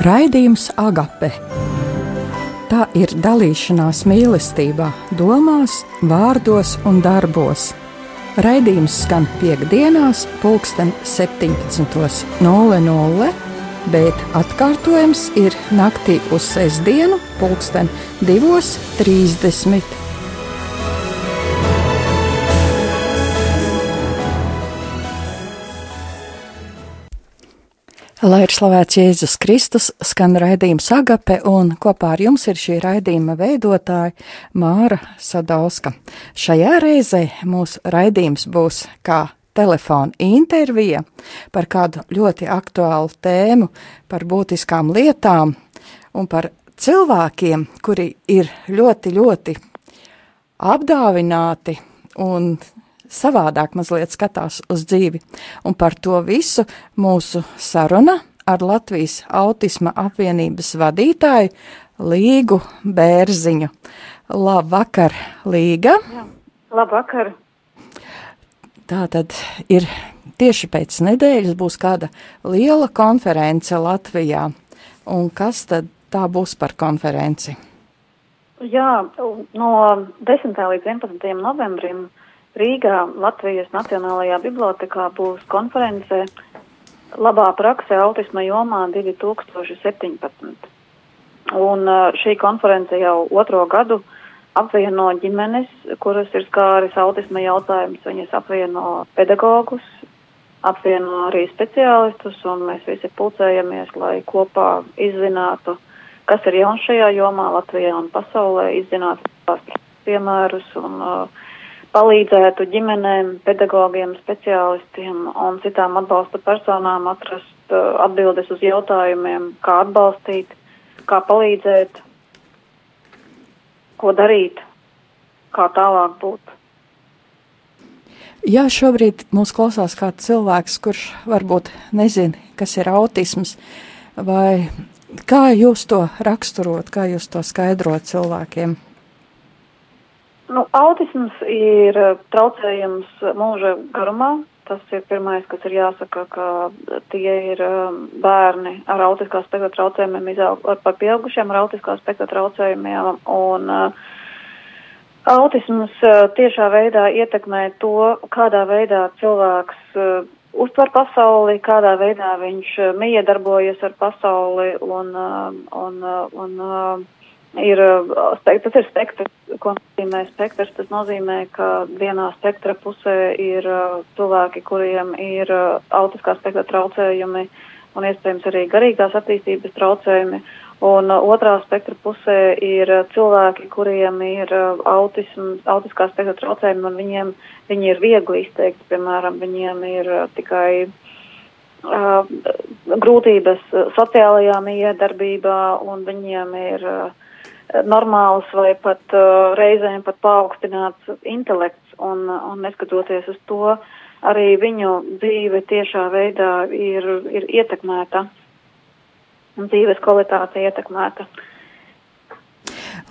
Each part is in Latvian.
Raidījums Agape. Tā ir dalīšanās mīlestībā, domās, vārdos un darbos. Raidījums skan piekdienās, pulksten 17.00, bet atkārtojums ir naktī uz sestdienu, pulksten 2.30. Lai ir slavēts Jēzus Kristus, skan raidījums Agape, un kopā ar jums ir šī raidījuma veidotāja Māra Sadauska. Šajā reizē mūsu raidījums būs kā telefona intervija par kādu ļoti aktuālu tēmu, par būtiskām lietām un par cilvēkiem, kuri ir ļoti, ļoti apdāvināti un savādāk mazliet skatās uz dzīvi. Un par to visu mūsu saruna ar Latvijas autisma apvienības vadītāju Līgu Bērziņu. Labvakar, Līga! Jā, labvakar! Tā tad ir tieši pēc nedēļas būs kāda liela konference Latvijā. Un kas tad tā būs par konferenci? Jā, no 10. līdz 11. novembrim Rīgā Latvijas Nacionālajā bibliotekā būs konference Labā prakse autisma jomā 2017. Un šī konference jau otro gadu apvieno ģimenes, kuras ir skāris autisma jautājums, viņas apvieno pedagogus, apvieno arī speciālistus, un mēs visi pulcējamies, lai kopā izzinātu, kas ir jauns šajā jomā Latvijā un pasaulē, izzinātu piemērus un uh, palīdzētu ģimenēm, pedagogiem, speciālistiem un citām atbalsta personām atrast uh, atbildes uz jautājumiem, kā atbalstīt, kā palīdzēt, ko darīt, kā tālāk būt. Jā, šobrīd mūs klausās kāds cilvēks, kurš varbūt nezina, kas ir autisms, vai kā jūs to raksturot, kā jūs to skaidrot cilvēkiem? Nu, autisms ir eh, traucējums mūža garumā. Tas ir pirmais, kas ir jāsaka, ka tie ir eh, bērni ar autiskā spektra traucējumiem, izaug, par pieaugušiem ar autiskā spektra traucējumiem. Un, uh, Autisms tiešā veidā ietekmē to, kādā veidā cilvēks uztver pasauli, kādā veidā viņš miedarbojas ar pasauli un, un, un, un ir, tas ir spektrs, ko nozīmē spektrs. Tas nozīmē, ka vienā spektra pusē ir cilvēki, kuriem ir autiskā spektra traucējumi un iespējams arī garīgās attīstības traucējumi. Un otrā spektra pusē ir cilvēki, kuriem ir autisms, autiskā spektra traucējumi un viņiem, viņi ir viegli izteikti, piemēram, viņiem ir tikai uh, grūtības sociālajā miedarbībā un viņiem ir uh, normāls vai pat uh, reizēm pat paaugstināts intelekts, un, un neskatoties uz to, arī viņu dzīve tiešā veidā ir, ir ietekmēta, un dzīves kvalitāte ietekmēta.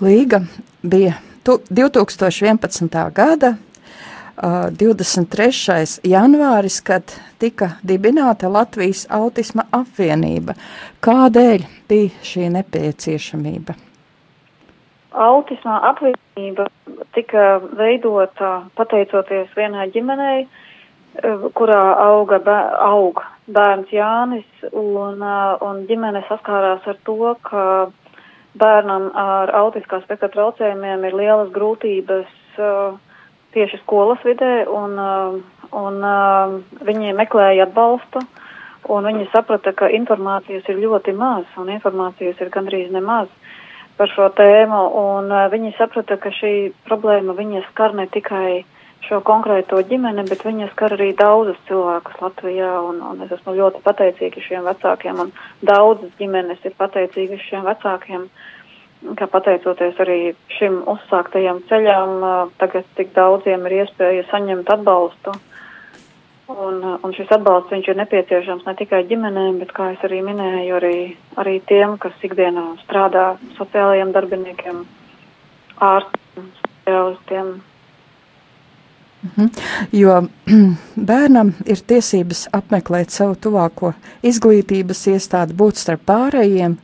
Līga bija 2011. gada uh, 23. janvāris, kad tika dibināta Latvijas autisma apvienība. Kādēļ bija šī nepieciešamība? Autismā apvienība tika veidota pateicoties vienai ģimenei, eh, kurā auga, bēr, aug bērns Jānis, un, eh, un ģimene saskārās ar to, ka bērnam ar autiskā spektra traucējumiem ir lielas grūtības uh, tieši skolas vidē, un, un viņi meklēja atbalstu, un viņi saprata, ka informācijas ir ļoti maz, un informācijas ir gandrīz nemaz. Uh, par šo tēmu, un uh, viņi saprata, ka šī problēma viņas skar ne tikai šo konkrēto ģimeni, bet viņas skar arī daudzus cilvēkus Latvijā, un, un es esmu ļoti pateicīga šiem vecākiem, un daudzas ģimenes ir pateicīgas šiem vecākiem, ka pateicoties arī šim uzsāktajam ceļam, uh, tagad tik daudziem ir iespēja saņemt atbalstu Un, un šis atbalsts viņš ir nepieciešams ne tikai ģimenēm, bet, kā es arī minēju, arī, arī tiem, kas ikdienā strādā sociālajiem darbiniekiem, ārstiem, speciālistiem. Mhm. Jo bērnam ir tiesības apmeklēt savu tuvāko izglītības iestādi, būt starp pārējiem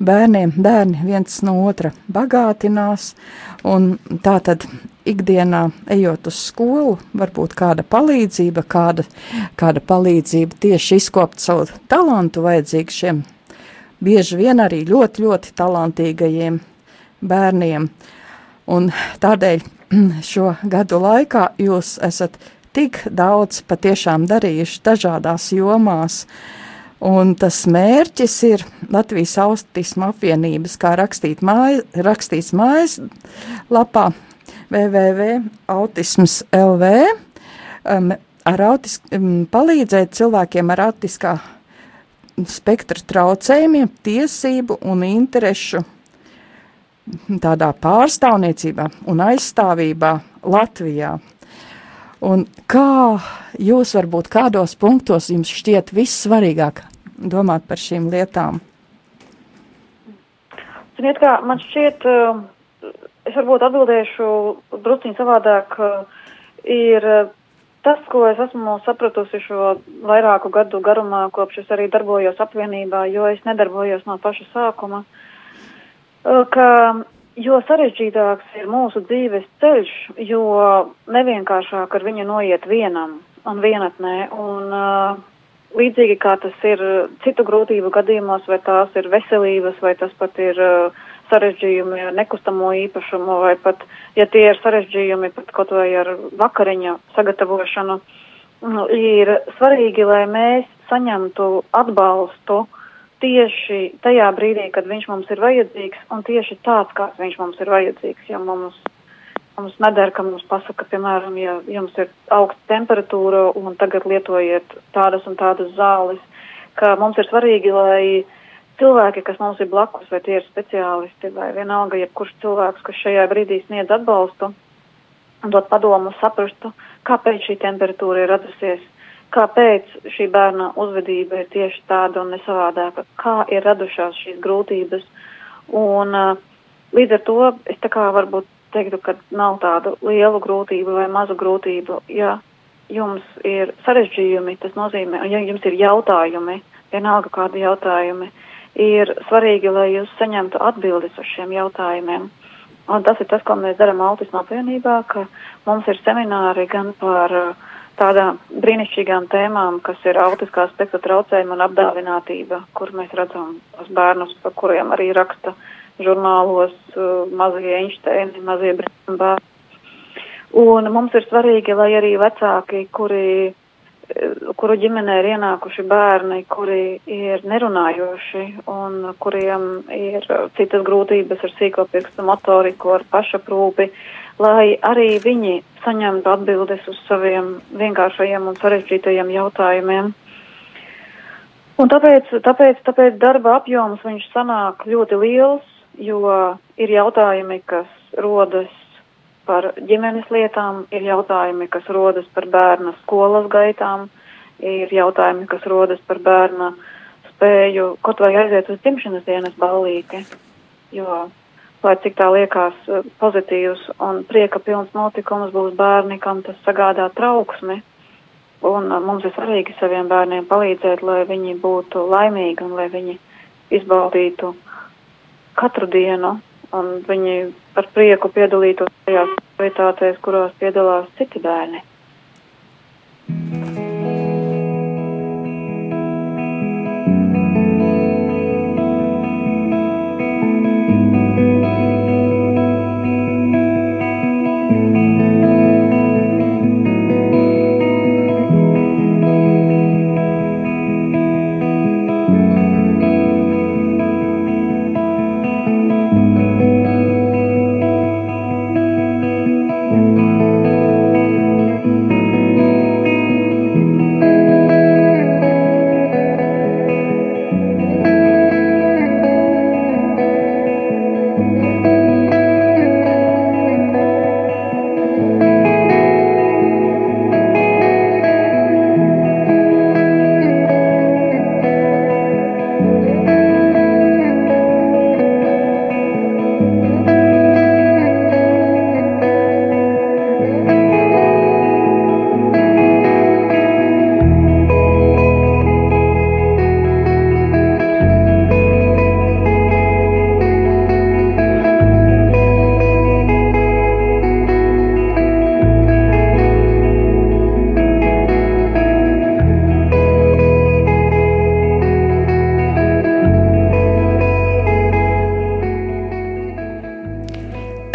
bērniem. Bērni viens no otra bagātinās, tā tad ikdienā ejot uz skolu, varbūt kāda palīdzība, kāda, kāda palīdzība tieši izkopt savu talantu vajadzīgu šiem bieži vien arī ļoti, ļoti talantīgajiem bērniem. Un tādēļ šo gadu laikā jūs esat tik daudz patiešām darījuši dažādās jomās, un tas mērķis ir Latvijas autisma apvienības, kā rakstīt māj, rakstīts mājas lapā www.autisms.lv um, ar autis, um, palīdzēt cilvēkiem ar autiskā spektra traucējumiem, tiesību un interešu tādā pārstāvniecībā un aizstāvībā Latvijā. Un kā jūs varbūt kādos punktos jums šķiet vissvarīgāk domāt par šīm lietām? Ziniet, kā man šķiet, eh, es varbūt atbildēšu drusciņ savādāk, eh, ir eh, Tas, ko es esmu sapratusi šo vairāku gadu garumā, kopš es arī darbojos apvienībā, jo es nedarbojos no paša sākuma, ka jo sarežģītāks ir mūsu dzīves ceļš, jo nevienkāršāk ar viņu noiet vienam un vienatnē. Un, uh, līdzīgi kā tas ir citu grūtību gadījumos, vai tās ir veselības, vai tas pat ir uh, sarežģījumi ar nekustamo īpašumu, vai pat, ja tie ir sarežģījumi pat kaut vai ar vakariņa sagatavošanu, nu, ir svarīgi, lai mēs saņemtu atbalstu tieši tajā brīdī, kad viņš mums ir vajadzīgs, un tieši tāds, kāds viņš mums ir vajadzīgs, ja mums, mums nedara, ka mums pasaka, piemēram, ja jums ir augsta temperatūra un tagad lietojiet tādas un tādas zāles, ka mums ir svarīgi, lai cilvēki, kas mums ir blakus, vai tie ir speciālisti, vai vienalga, jebkurš cilvēks, kas šajā brīdī sniedz atbalstu dot padomu, saprastu, kāpēc šī temperatūra ir radusies, kāpēc šī bērna uzvedība ir tieši tāda un nesavādāka, kā ir radušās šīs grūtības. Un līdz ar to es tā kā varbūt teiktu, ka nav tādu lielu grūtību vai mazu grūtību. Ja jums ir sarežģījumi, tas nozīmē, ja jums ir jautājumi, vienalga kādi jautājumi, uh, ir svarīgi, lai jūs saņemtu atbildes uz šiem jautājumiem. Un tas ir tas, ko mēs darām Autisma apvienībā, ka mums ir semināri gan par uh, tādām brīnišķīgām tēmām, kas ir autiskā spektra traucējuma un apdāvinātība, kur mēs redzam tos bērnus, par kuriem arī raksta žurnālos uh, mazie Einsteini, mazie bērni. Un mums ir svarīgi, lai arī vecāki, kuri kuru ģimenē ir ienākuši bērni, kuri ir nerunājoši un kuriem ir citas grūtības ar sīko pirkstu motoriku, ar pašaprūpi, lai arī viņi saņemtu atbildes uz saviem vienkāršajiem un sarežģītajiem jautājumiem. Un tāpēc, tāpēc, tāpēc darba apjoms viņš sanāk ļoti liels, jo ir jautājumi, kas rodas par ģimenes lietām, ir jautājumi, kas rodas par bērna skolas gaitām, ir jautājumi, kas rodas par bērna spēju kaut vai aiziet uz dzimšanas dienas ballīti, jo, lai cik tā liekas pozitīvs un prieka pilns notikums būs bērni, kam tas sagādā trauksmi. Un eh, mums ir svarīgi saviem bērniem palīdzēt, lai viņi būtu laimīgi un lai viņi izbaudītu katru dienu un viņi ar prieku piedalītos tajās aktivitātēs, kurās piedalās citi bērni.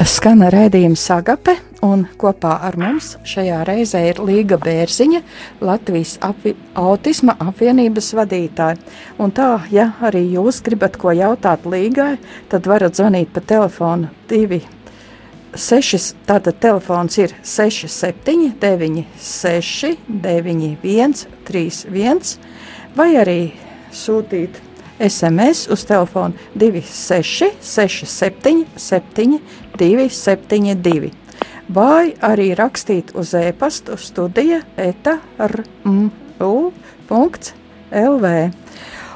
Skan raidījuma Sagape, un kopā ar mums šajā reizē ir Līga Bērziņa, Latvijas api, autisma apvienības vadītāja. Un tā, ja arī jūs gribat ko jautāt Līgai, tad varat zvanīt pa telefonu 2. 6, tātad telefons ir 67, 9, 6, 9, 1, 3, 1, vai arī sūtīt SMS uz telefonu 26 67 7 272 vai arī rakstīt uz e-pastu studija eta.rmu.lv.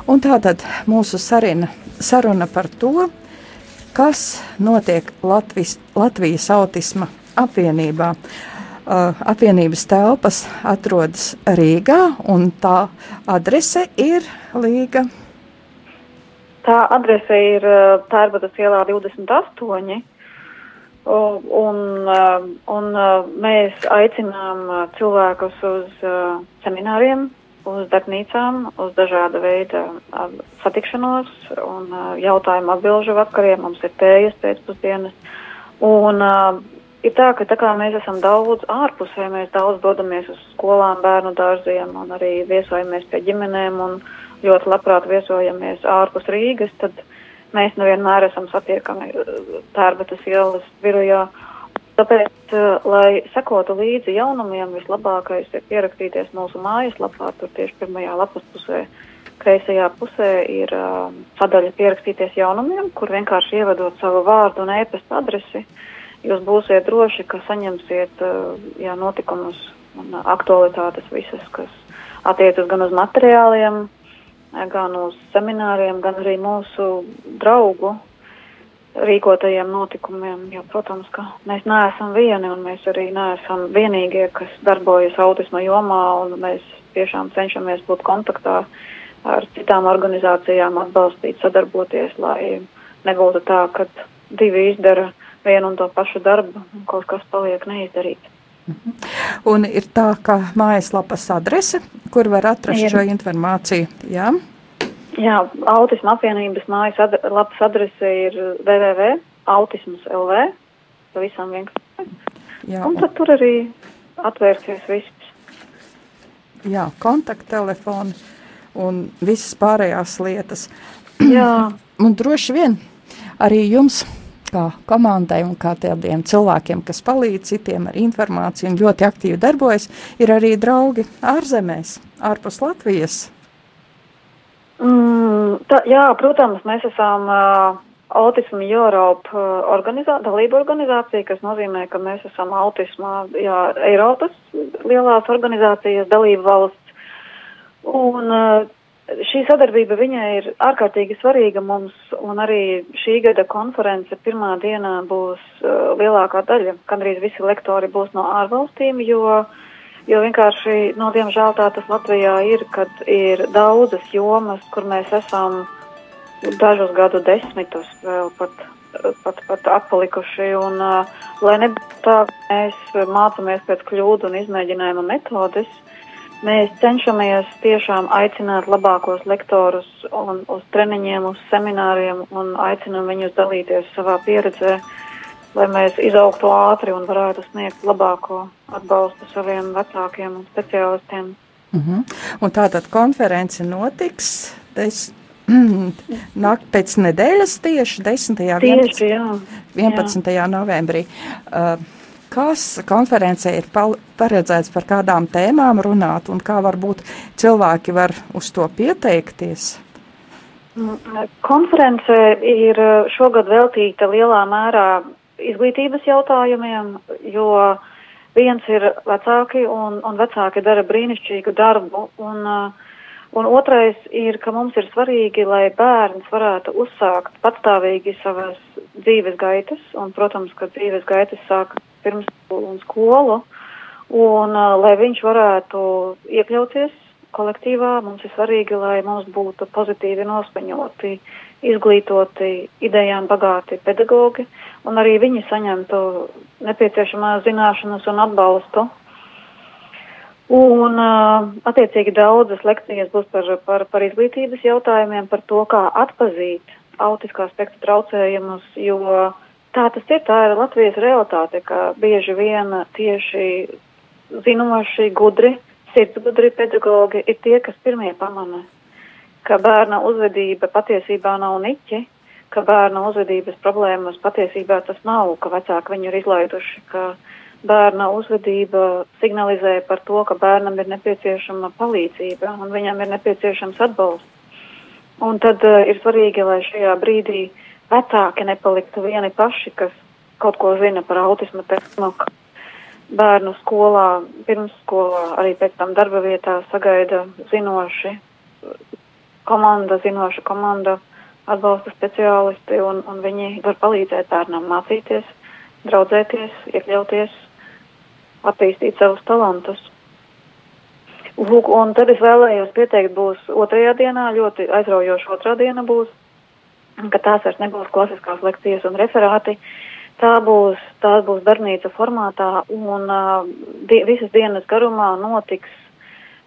Un tātad mūsu sarina, saruna par to, kas notiek Latvijas, Latvijas autisma apvienībā. Uh, apvienības telpas atrodas Rīgā, un tā adrese ir Līga Tā adrese ir Tērbatas ielā 28. Un, un mēs aicinām cilvēkus uz semināriem, uz darbnīcām, uz dažāda veida satikšanos un jautājumu atbilžu vakariem. Mums ir tējas pēcpusdienas. Un ir tā, ka tā kā mēs esam daudz ārpusē, mēs daudz dodamies uz skolām, bērnu dārziem un arī viesojamies pie ģimenēm. Un, uh, ļoti labprāt viesojamies ārpus Rīgas, tad mēs nevienmēr esam satiekami Tērbatas ielas birojā. Tāpēc, uh, lai sekotu līdzi jaunumiem, vislabākais ir pierakstīties mūsu mājaslapā, tur tieši pirmajā lapas pusē, kreisajā pusē ir uh, sadaļa pierakstīties jaunumiem, kur vienkārši ievadot savu vārdu un ēpasta adresi, jūs būsiet droši, ka saņemsiet uh, jā, notikumus un aktualitātes visas, kas attiecas gan uz materiāliem, gan uz semināriem, gan arī mūsu draugu rīkotajiem notikumiem. Jo, protams, ka mēs neesam vieni un mēs arī neesam vienīgie, kas darbojas autisma jomā un mēs tiešām cenšamies būt kontaktā ar citām organizācijām, atbalstīt, sadarboties, lai nebūtu tā, ka divi izdara vienu un to pašu darbu un kaut kas paliek neizdarīts. Un ir tā, ka mājaslapas adrese, kur var atrast Jā. šo informāciju. Jā? Jā, autisma apvienības mājas ad lapas adrese ir www.autismus.lv. Pavisam vienkārši. Jā, un tad tur arī atvērsies viss. Jā, kontakttelefoni un visas pārējās lietas. Jā. un droši vien arī jums kā komandai un kā tādiem cilvēkiem, kas palīdz citiem ar informāciju un ļoti aktīvi darbojas, ir arī draugi ārzemēs, ārpus Latvijas. Mm, tā, jā, protams, mēs esam uh, Autism Europe uh, organizā, dalība organizācija, kas nozīmē, ka mēs esam autismā, jā, Eiropas lielās organizācijas dalība valsts. Un uh, šī sadarbība viņai ir ārkārtīgi svarīga mums, un arī šī gada konference pirmā dienā būs uh, lielākā daļa, gandrīz visi lektori būs no ārvalstīm, jo, jo vienkārši, no diemžēl tā tas Latvijā ir, kad ir daudzas jomas, kur mēs esam dažus gadu desmitus vēl pat, pat, pat atpalikuši, un uh, lai nebūtu tā, mēs mācāmies pēc kļūdu un izmēģinājuma metodes, Mēs cenšamies tiešām aicināt labākos lektorus un uz treniņiem, uz semināriem un aicinam viņus dalīties savā pieredzē, lai mēs izaugtu ātri un varētu sniegt labāko atbalstu saviem vecākiem un speciālistiem. Uh mhm. -huh. Un tātad konference notiks des, nāk pēc nedēļas tieši 10. Tieši, 11. Jā, 11. Jā. novembrī. Uh, Kas konferencē ir paredzēts par kādām tēmām runāt un kā varbūt cilvēki var uz to pieteikties? Mm, konference ir šogad veltīta lielā mērā izglītības jautājumiem, jo viens ir vecāki un, un vecāki dara brīnišķīgu darbu. Un, un otrais ir, ka mums ir svarīgi, lai bērns varētu uzsākt patstāvīgi savas dzīves gaitas. Un, protams, ka dzīves gaitas sāk un skolu. Un, uh, lai viņš varētu iekļauties kolektīvā, mums ir svarīgi, lai mums būtu pozitīvi noskaņoti, izglītoti, idejām bagāti pedagogi, un arī viņi saņemtu nepieciešamās zināšanas un atbalstu. Un, uh, attiecīgi, daudzas lekcijas būs par, par, par izglītības jautājumiem, par to, kā atpazīt autiskā spektra traucējumus, jo tā tas ir, tā ir Latvijas realitāte, ka bieži vien tieši zinoši, gudri, sirdsgudri pedagogi ir tie, kas pirmie pamana, ka bērna uzvedība patiesībā nav niķi, ka bērna uzvedības problēmas patiesībā tas nav, ka vecāki viņu ir izlaiduši, ka bērna uzvedība signalizē par to, ka bērnam ir nepieciešama palīdzība un viņam ir nepieciešams atbalsts. Un tad uh, ir svarīgi, lai šajā brīdī vecāki nepaliktu vieni paši, kas kaut ko zina par autismu tēmu, bērnu skolā, pirmsskolā, arī pēc tam darba vietā sagaida zinoši komanda, zinoša komanda, atbalsta speciālisti, un, un viņi var palīdzēt bērnam mācīties, draudzēties, iekļauties, attīstīt savus talantus. Lūk, un tad es vēlējos pieteikt, būs otrajā dienā, ļoti aizraujoša otrā diena būs, ka tās vairs nebūs klasiskās lekcijas un referāti, Tā būs, tā būs darbnīca formātā un uh, di visas dienas garumā notiks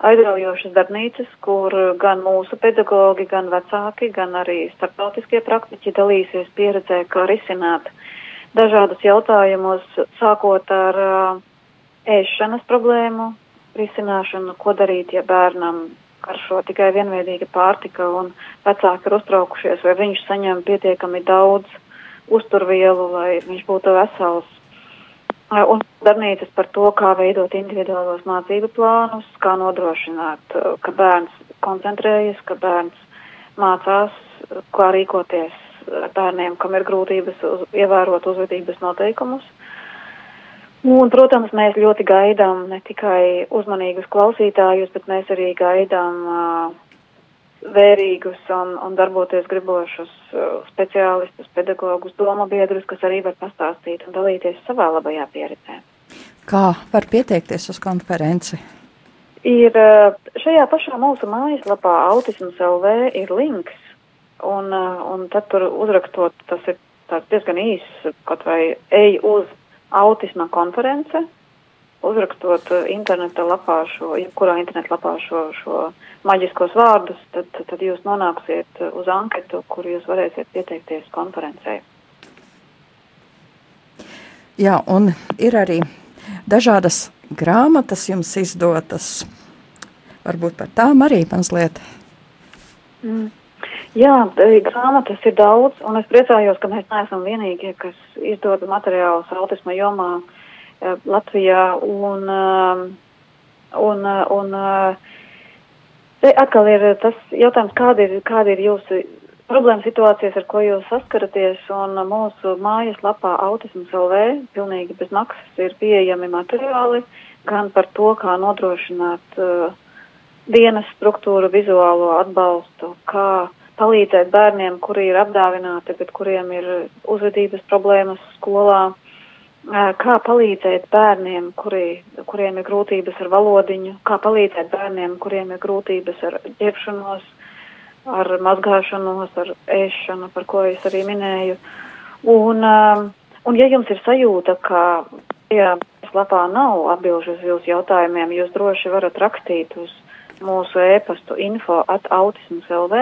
aizraujošas darbnīcas, kur gan mūsu pedagogi, gan vecāki, gan arī starptautiskie praktiķi dalīsies pieredzē, kā risināt dažādus jautājumus, sākot ar uh, ēšanas problēmu risināšanu, ko darīt, ja bērnam karšo tikai vienveidīga pārtika un vecāki ir uztraukušies, vai viņš saņem pietiekami daudz uzturvielu, lai viņš būtu vesels. Un darbnīcas par to, kā veidot individuālos mācību plānus, kā nodrošināt, ka bērns koncentrējas, ka bērns mācās, kā rīkoties bērniem, kam ir grūtības uz, ievērot uzvedības noteikumus. Un, protams, mēs ļoti gaidām ne tikai uzmanīgus klausītājus, bet mēs arī gaidām uh, vērīgus un, un darboties gribošus uh, speciālistus, pedagogus, domu biedrus, kas arī var pastāstīt un dalīties savā labajā pieredzē. Kā var pieteikties uz konferenci? Ir uh, šajā pašā mūsu mājaslapā Autisms LV ir links, un, un tad tur uzrakstot, tas ir tāds diezgan īss, kaut vai ej uz autisma konference, uzrakstot interneta lapā šo, jebkurā interneta lapā šo, šo maģiskos vārdus, tad, tad jūs nonāksiet uz anketu, kur jūs varēsiet pieteikties konferencē. Jā, un ir arī dažādas grāmatas jums izdotas. Varbūt par tām arī mazliet. Mm. Jā, grāmatas ir daudz, un es priecājos, ka mēs neesam vienīgie, kas izdod materiālus autisma jomā eh, Latvijā. Un, um, un, uh, un, Te atkal ir tas jautājums, kāda ir, kāda ir jūsu problēma situācijas, ar ko jūs saskaraties, un mūsu mājas lapā Autisms LV pilnīgi bez maksas ir pieejami materiāli gan par to, kā nodrošināt uh, dienas struktūru, vizuālo atbalstu, kā palīdzēt bērniem, kuri ir apdāvināti, bet kuriem ir uzvedības problēmas skolā, kā palīdzēt bērniem, kuri, kuriem ir grūtības ar valodiņu, kā palīdzēt bērniem, kuriem ir grūtības ar ģērbšanos, ar mazgāšanos, ar ēšanu, par ko es arī minēju. Un, un ja jums ir sajūta, ka tajā lapā nav atbilžu uz jūsu jautājumiem, jūs droši varat rakstīt uz mūsu ēpastu info at autisms LV,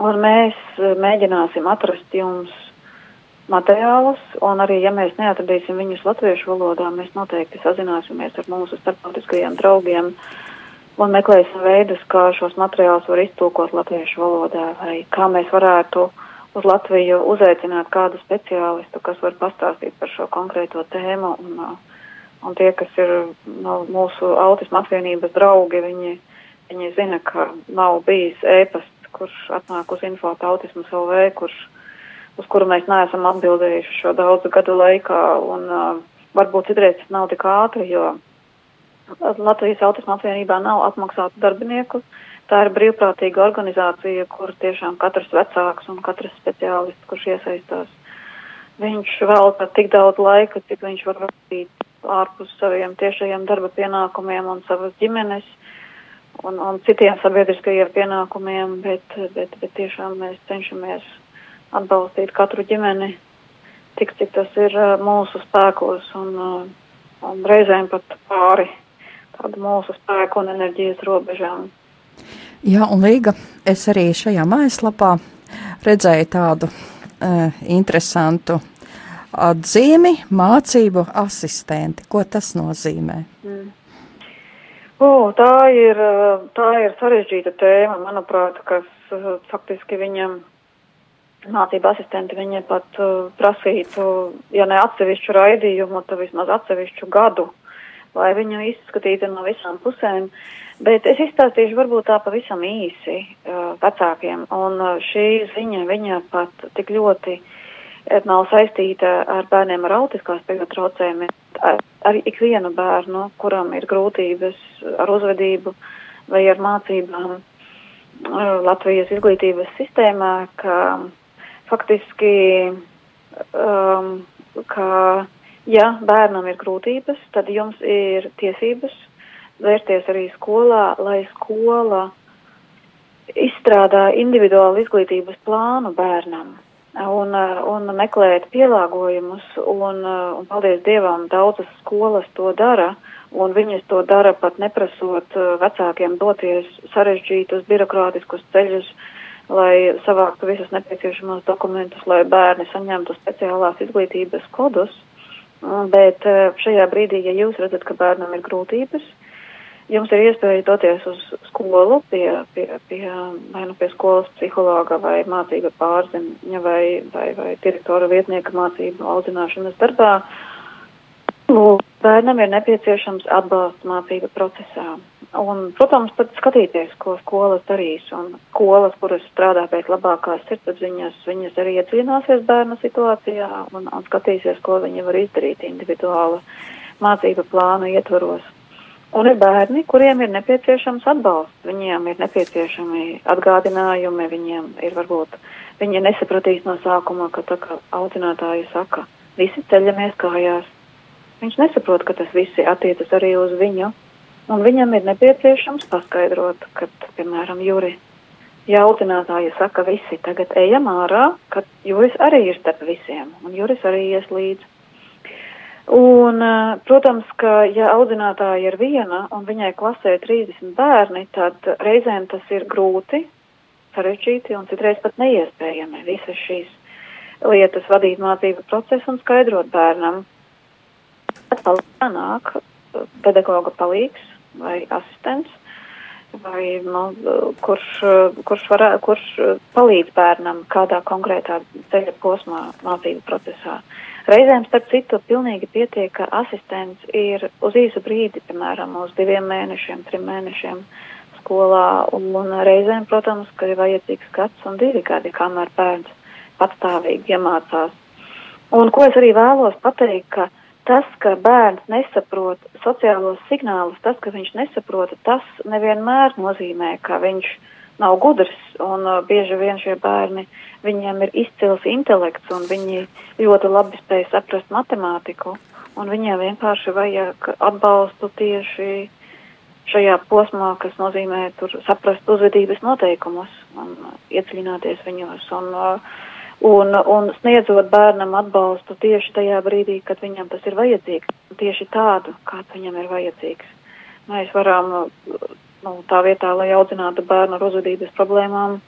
un mēs mēģināsim atrast jums materiālus, un arī, ja mēs neatradīsim viņus latviešu valodā, mēs noteikti sazināsimies ar mūsu starptautiskajiem draugiem un meklēsim veidus, kā šos materiālus var iztūkot latviešu valodā, vai kā mēs varētu uz Latviju uzaicināt kādu speciālistu, kas var pastāstīt par šo konkrēto tēmu, un, un tie, kas ir no mūsu autisma apvienības draugi, viņi, viņi zina, ka nav bijis ēpasts, kurš atnāk uz info autismu LV, kurš uz kuru mēs neesam atbildējuši šo daudzu gadu laikā, un uh, varbūt citreiz tas nav tik ātri, jo Latvijas autisma apvienībā nav apmaksātu darbinieku. Tā ir brīvprātīga organizācija, kur tiešām katrs vecāks un katrs speciālists, kurš iesaistās, viņš velta tik daudz laika, cik viņš var veltīt ārpus saviem tiešajiem darba pienākumiem un savas ģimenes un, un citiem sabiedriskajiem pienākumiem, bet, bet, bet tiešām mēs cenšamies atbalstīt katru ģimeni tik, cik tas ir mūsu spēkos un, un reizēm pat pāri tādu mūsu spēku un enerģijas robežām. Jā, un Līga, es arī šajā mājaslapā redzēju tādu uh, interesantu atzīmi mācību asistenti. Ko tas nozīmē? Mm. O, tā, ir, tā ir sarežģīta tēma, manuprāt, kas faktiski viņam mācību asistenti viņa pat uh, prasītu, ja ne atsevišķu raidījumu, tad vismaz atsevišķu gadu, lai viņu izskatītu no visām pusēm. Bet es izstāstīšu varbūt tā pavisam īsi uh, vecākiem, un uh, šī ziņa viņa pat tik ļoti nav saistīta ar bērniem ar autiskās spektru traucējumiem, ar, ikvienu bērnu, kuram ir grūtības ar uzvedību vai ar mācībām Latvijas izglītības sistēmā, ka faktiski, um, ka ja bērnam ir grūtības, tad jums ir tiesības vērsties arī skolā, lai skola izstrādā individuālu izglītības plānu bērnam un, un meklēt pielāgojumus, un, un paldies Dievam, daudzas skolas to dara, un viņas to dara pat neprasot vecākiem doties sarežģītus birokrātiskus ceļus, lai savāktu visus nepieciešamos dokumentus, lai bērni saņemtu speciālās izglītības kodus. Bet šajā brīdī, ja jūs redzat, ka bērnam ir grūtības, jums ir iespēja doties uz skolu pie, pie, pie vai nu pie skolas psihologa vai mācība pārziņa vai, vai, vai direktora vietnieka mācību audzināšanas darbā. Lūk, bērnam ir nepieciešams atbalsts mācību procesā. Un, protams, tad skatīties, ko skolas darīs. Un skolas, kuras strādā pēc labākās sirdsapziņas, viņas arī iedziļināsies bērna situācijā un, un skatīsies, ko viņi var izdarīt individuāla mācība plāna ietvaros. Un ir bērni, kuriem ir nepieciešams atbalsts, viņiem ir nepieciešami atgādinājumi, viņiem ir varbūt, viņi nesapratīs no sākuma, ka tā kā audzinātāji saka, visi ceļamies kājās. Viņš nesaprot, ka tas visi attiecas arī uz viņu, un viņam ir nepieciešams paskaidrot, ka, piemēram, Juri, ja audzinātāji saka, visi tagad ejam ārā, ka Juris arī ir starp visiem, un Juris arī ies līdzi. Un, eh, protams, ka ja audzinātāja ir viena un viņai klasē 30 bērni, tad reizēm tas ir grūti, sarežģīti un citreiz pat neiespējami visas šīs lietas vadīt mācību procesu un skaidrot bērnam. Tad nāk pedagoga palīgs vai asistents, vai nu, kurš, kurš, var, kurš palīdz bērnam kādā konkrētā ceļa posmā mācību procesā. Uh, Reizēm, starp citu, pilnīgi pietiek, ka asistents ir uz īsu brīdi, piemēram, uz diviem mēnešiem, trim mēnešiem skolā, un, un reizēm, protams, ka ir vajadzīgs gads un divi gadi, kamēr bērns patstāvīgi iemācās. Un ko es arī vēlos pateikt, ka tas, ka bērns nesaprot sociālos signālus, tas, ka viņš nesaprot, tas nevienmēr nozīmē, ka viņš nav gudrs, un uh, bieži vien šie bērni, viņiem ir izcils intelekts, un viņi ļoti labi spēj saprast matemātiku, un viņiem vienkārši vajag atbalstu tieši šajā posmā, kas nozīmē tur saprast uzvedības noteikumus un uh, iedziļināties viņos. Un, uh, un, un sniedzot bērnam atbalstu tieši tajā brīdī, kad viņam tas ir vajadzīgs, tieši tādu, kāds viņam ir vajadzīgs. Mēs varam nu, tā vietā, lai audzinātu bērnu ar uzvedības problēmām,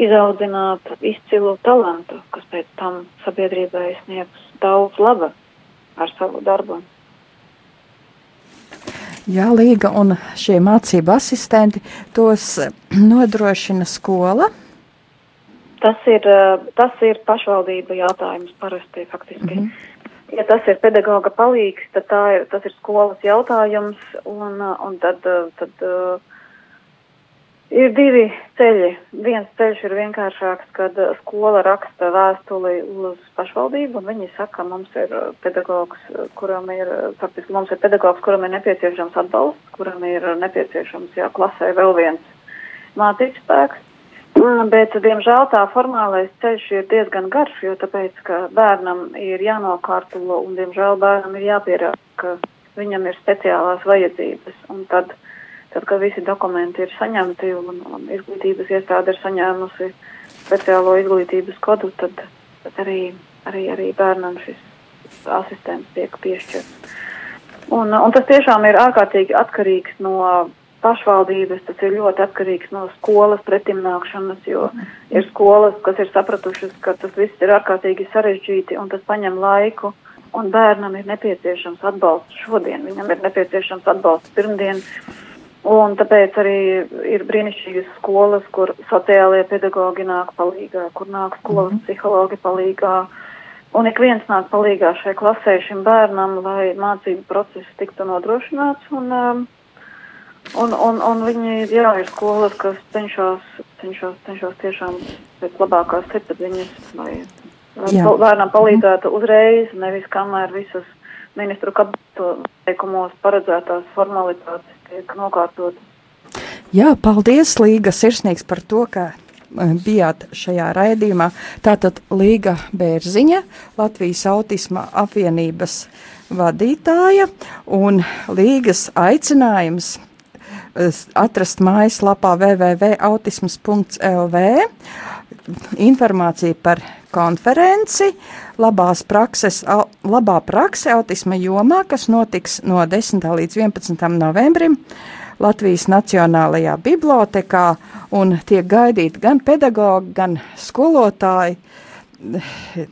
izaudzināt izcilu talantu, kas pēc tam sabiedrībai sniegs daudz laba ar savu darbu. Jā, Līga un šie mācību asistenti tos nodrošina skola. Tas ir, tas ir pašvaldība jautājums parasti faktiski. Mm -hmm ja tas ir pedagoga palīgs, tad ir, tas ir skolas jautājums, un, un tad, tad ir divi ceļi. Viens ceļš ir vienkāršāks, kad skola raksta vēstuli uz pašvaldību, un viņi saka, mums ir pedagogs, kuram ir, faktiski mums ir pedagogs, kuram ir nepieciešams atbalsts, kuram ir nepieciešams, jā, klasē vēl viens mācības spēks. Bet, diemžēl, tā formālais ceļš ir diezgan garš, jo tāpēc, ka bērnam ir jānokārtulo un, diemžēl, bērnam ir jāpierāda, ka viņam ir speciālās vajadzības. Un tad, tad kad visi dokumenti ir saņemti un, un izglītības iestāde ir saņēmusi speciālo izglītības kodu, tad, tad arī, arī, arī bērnam šis asistents tiek piešķirts. Un, un tas tiešām ir ārkārtīgi atkarīgs no pašvaldības, tas ir ļoti atkarīgs no skolas pretimnākšanas, jo ir skolas, kas ir sapratušas, ka tas viss ir ārkārtīgi sarežģīti un tas paņem laiku, un bērnam ir nepieciešams atbalsts šodien, viņam ir nepieciešams atbalsts pirmdien, un tāpēc arī ir brīnišķīgas skolas, kur sociālajie pedagogi nāk palīgā, kur nāk skolas mhm. psihologi palīgā, un ik viens nāk palīgā šai klasē šim bērnam, lai mācību process tiktu nodrošināts, un um, Un, un, un viņi jā, ir skolas, kas cenšas, cenšas, cenšas tiešām pēc labākās sirdsapziņas, lai, lai bērnam palīdzētu uzreiz, nevis kamēr visas ministru kabinetu teikumos paredzētās formalitātes tiek nokārtotas. Jā, paldies, Līga, sirsnīgs par to, ka eh, bijāt šajā raidījumā. Tātad Līga Bērziņa, Latvijas autisma apvienības vadītāja un Līgas aicinājums atrast mājaslapā www.autisms.lv informāciju par konferenci labās prakses, labā prakse autisma jomā, kas notiks no 10. līdz 11. novembrim Latvijas Nacionālajā bibliotekā un tiek gaidīti gan pedagogi, gan skolotāji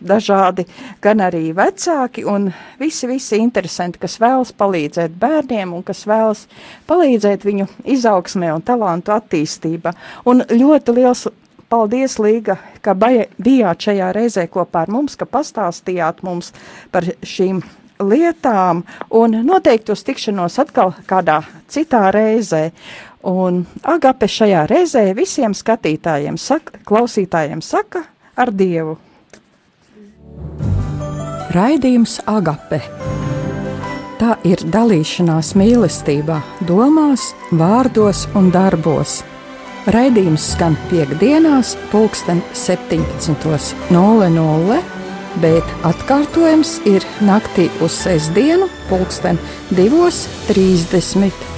dažādi, gan arī vecāki un visi, visi interesanti, kas vēlas palīdzēt bērniem un kas vēlas palīdzēt viņu izaugsmē un talantu attīstībā. Un ļoti liels paldies, Līga, ka bijāt šajā reizē kopā ar mums, ka pastāstījāt mums par šīm lietām un noteikti uz tikšanos atkal kādā citā reizē. Un Agape šajā reizē visiem skatītājiem, saka, klausītājiem saka ar Dievu. Raidījums Agape. Tā ir dalīšanās mīlestībā, domās, vārdos un darbos. Raidījums skan piekdienās, pulksten 17.00, bet atkārtojums ir naktī uz sestdienu, pulksten 2.30.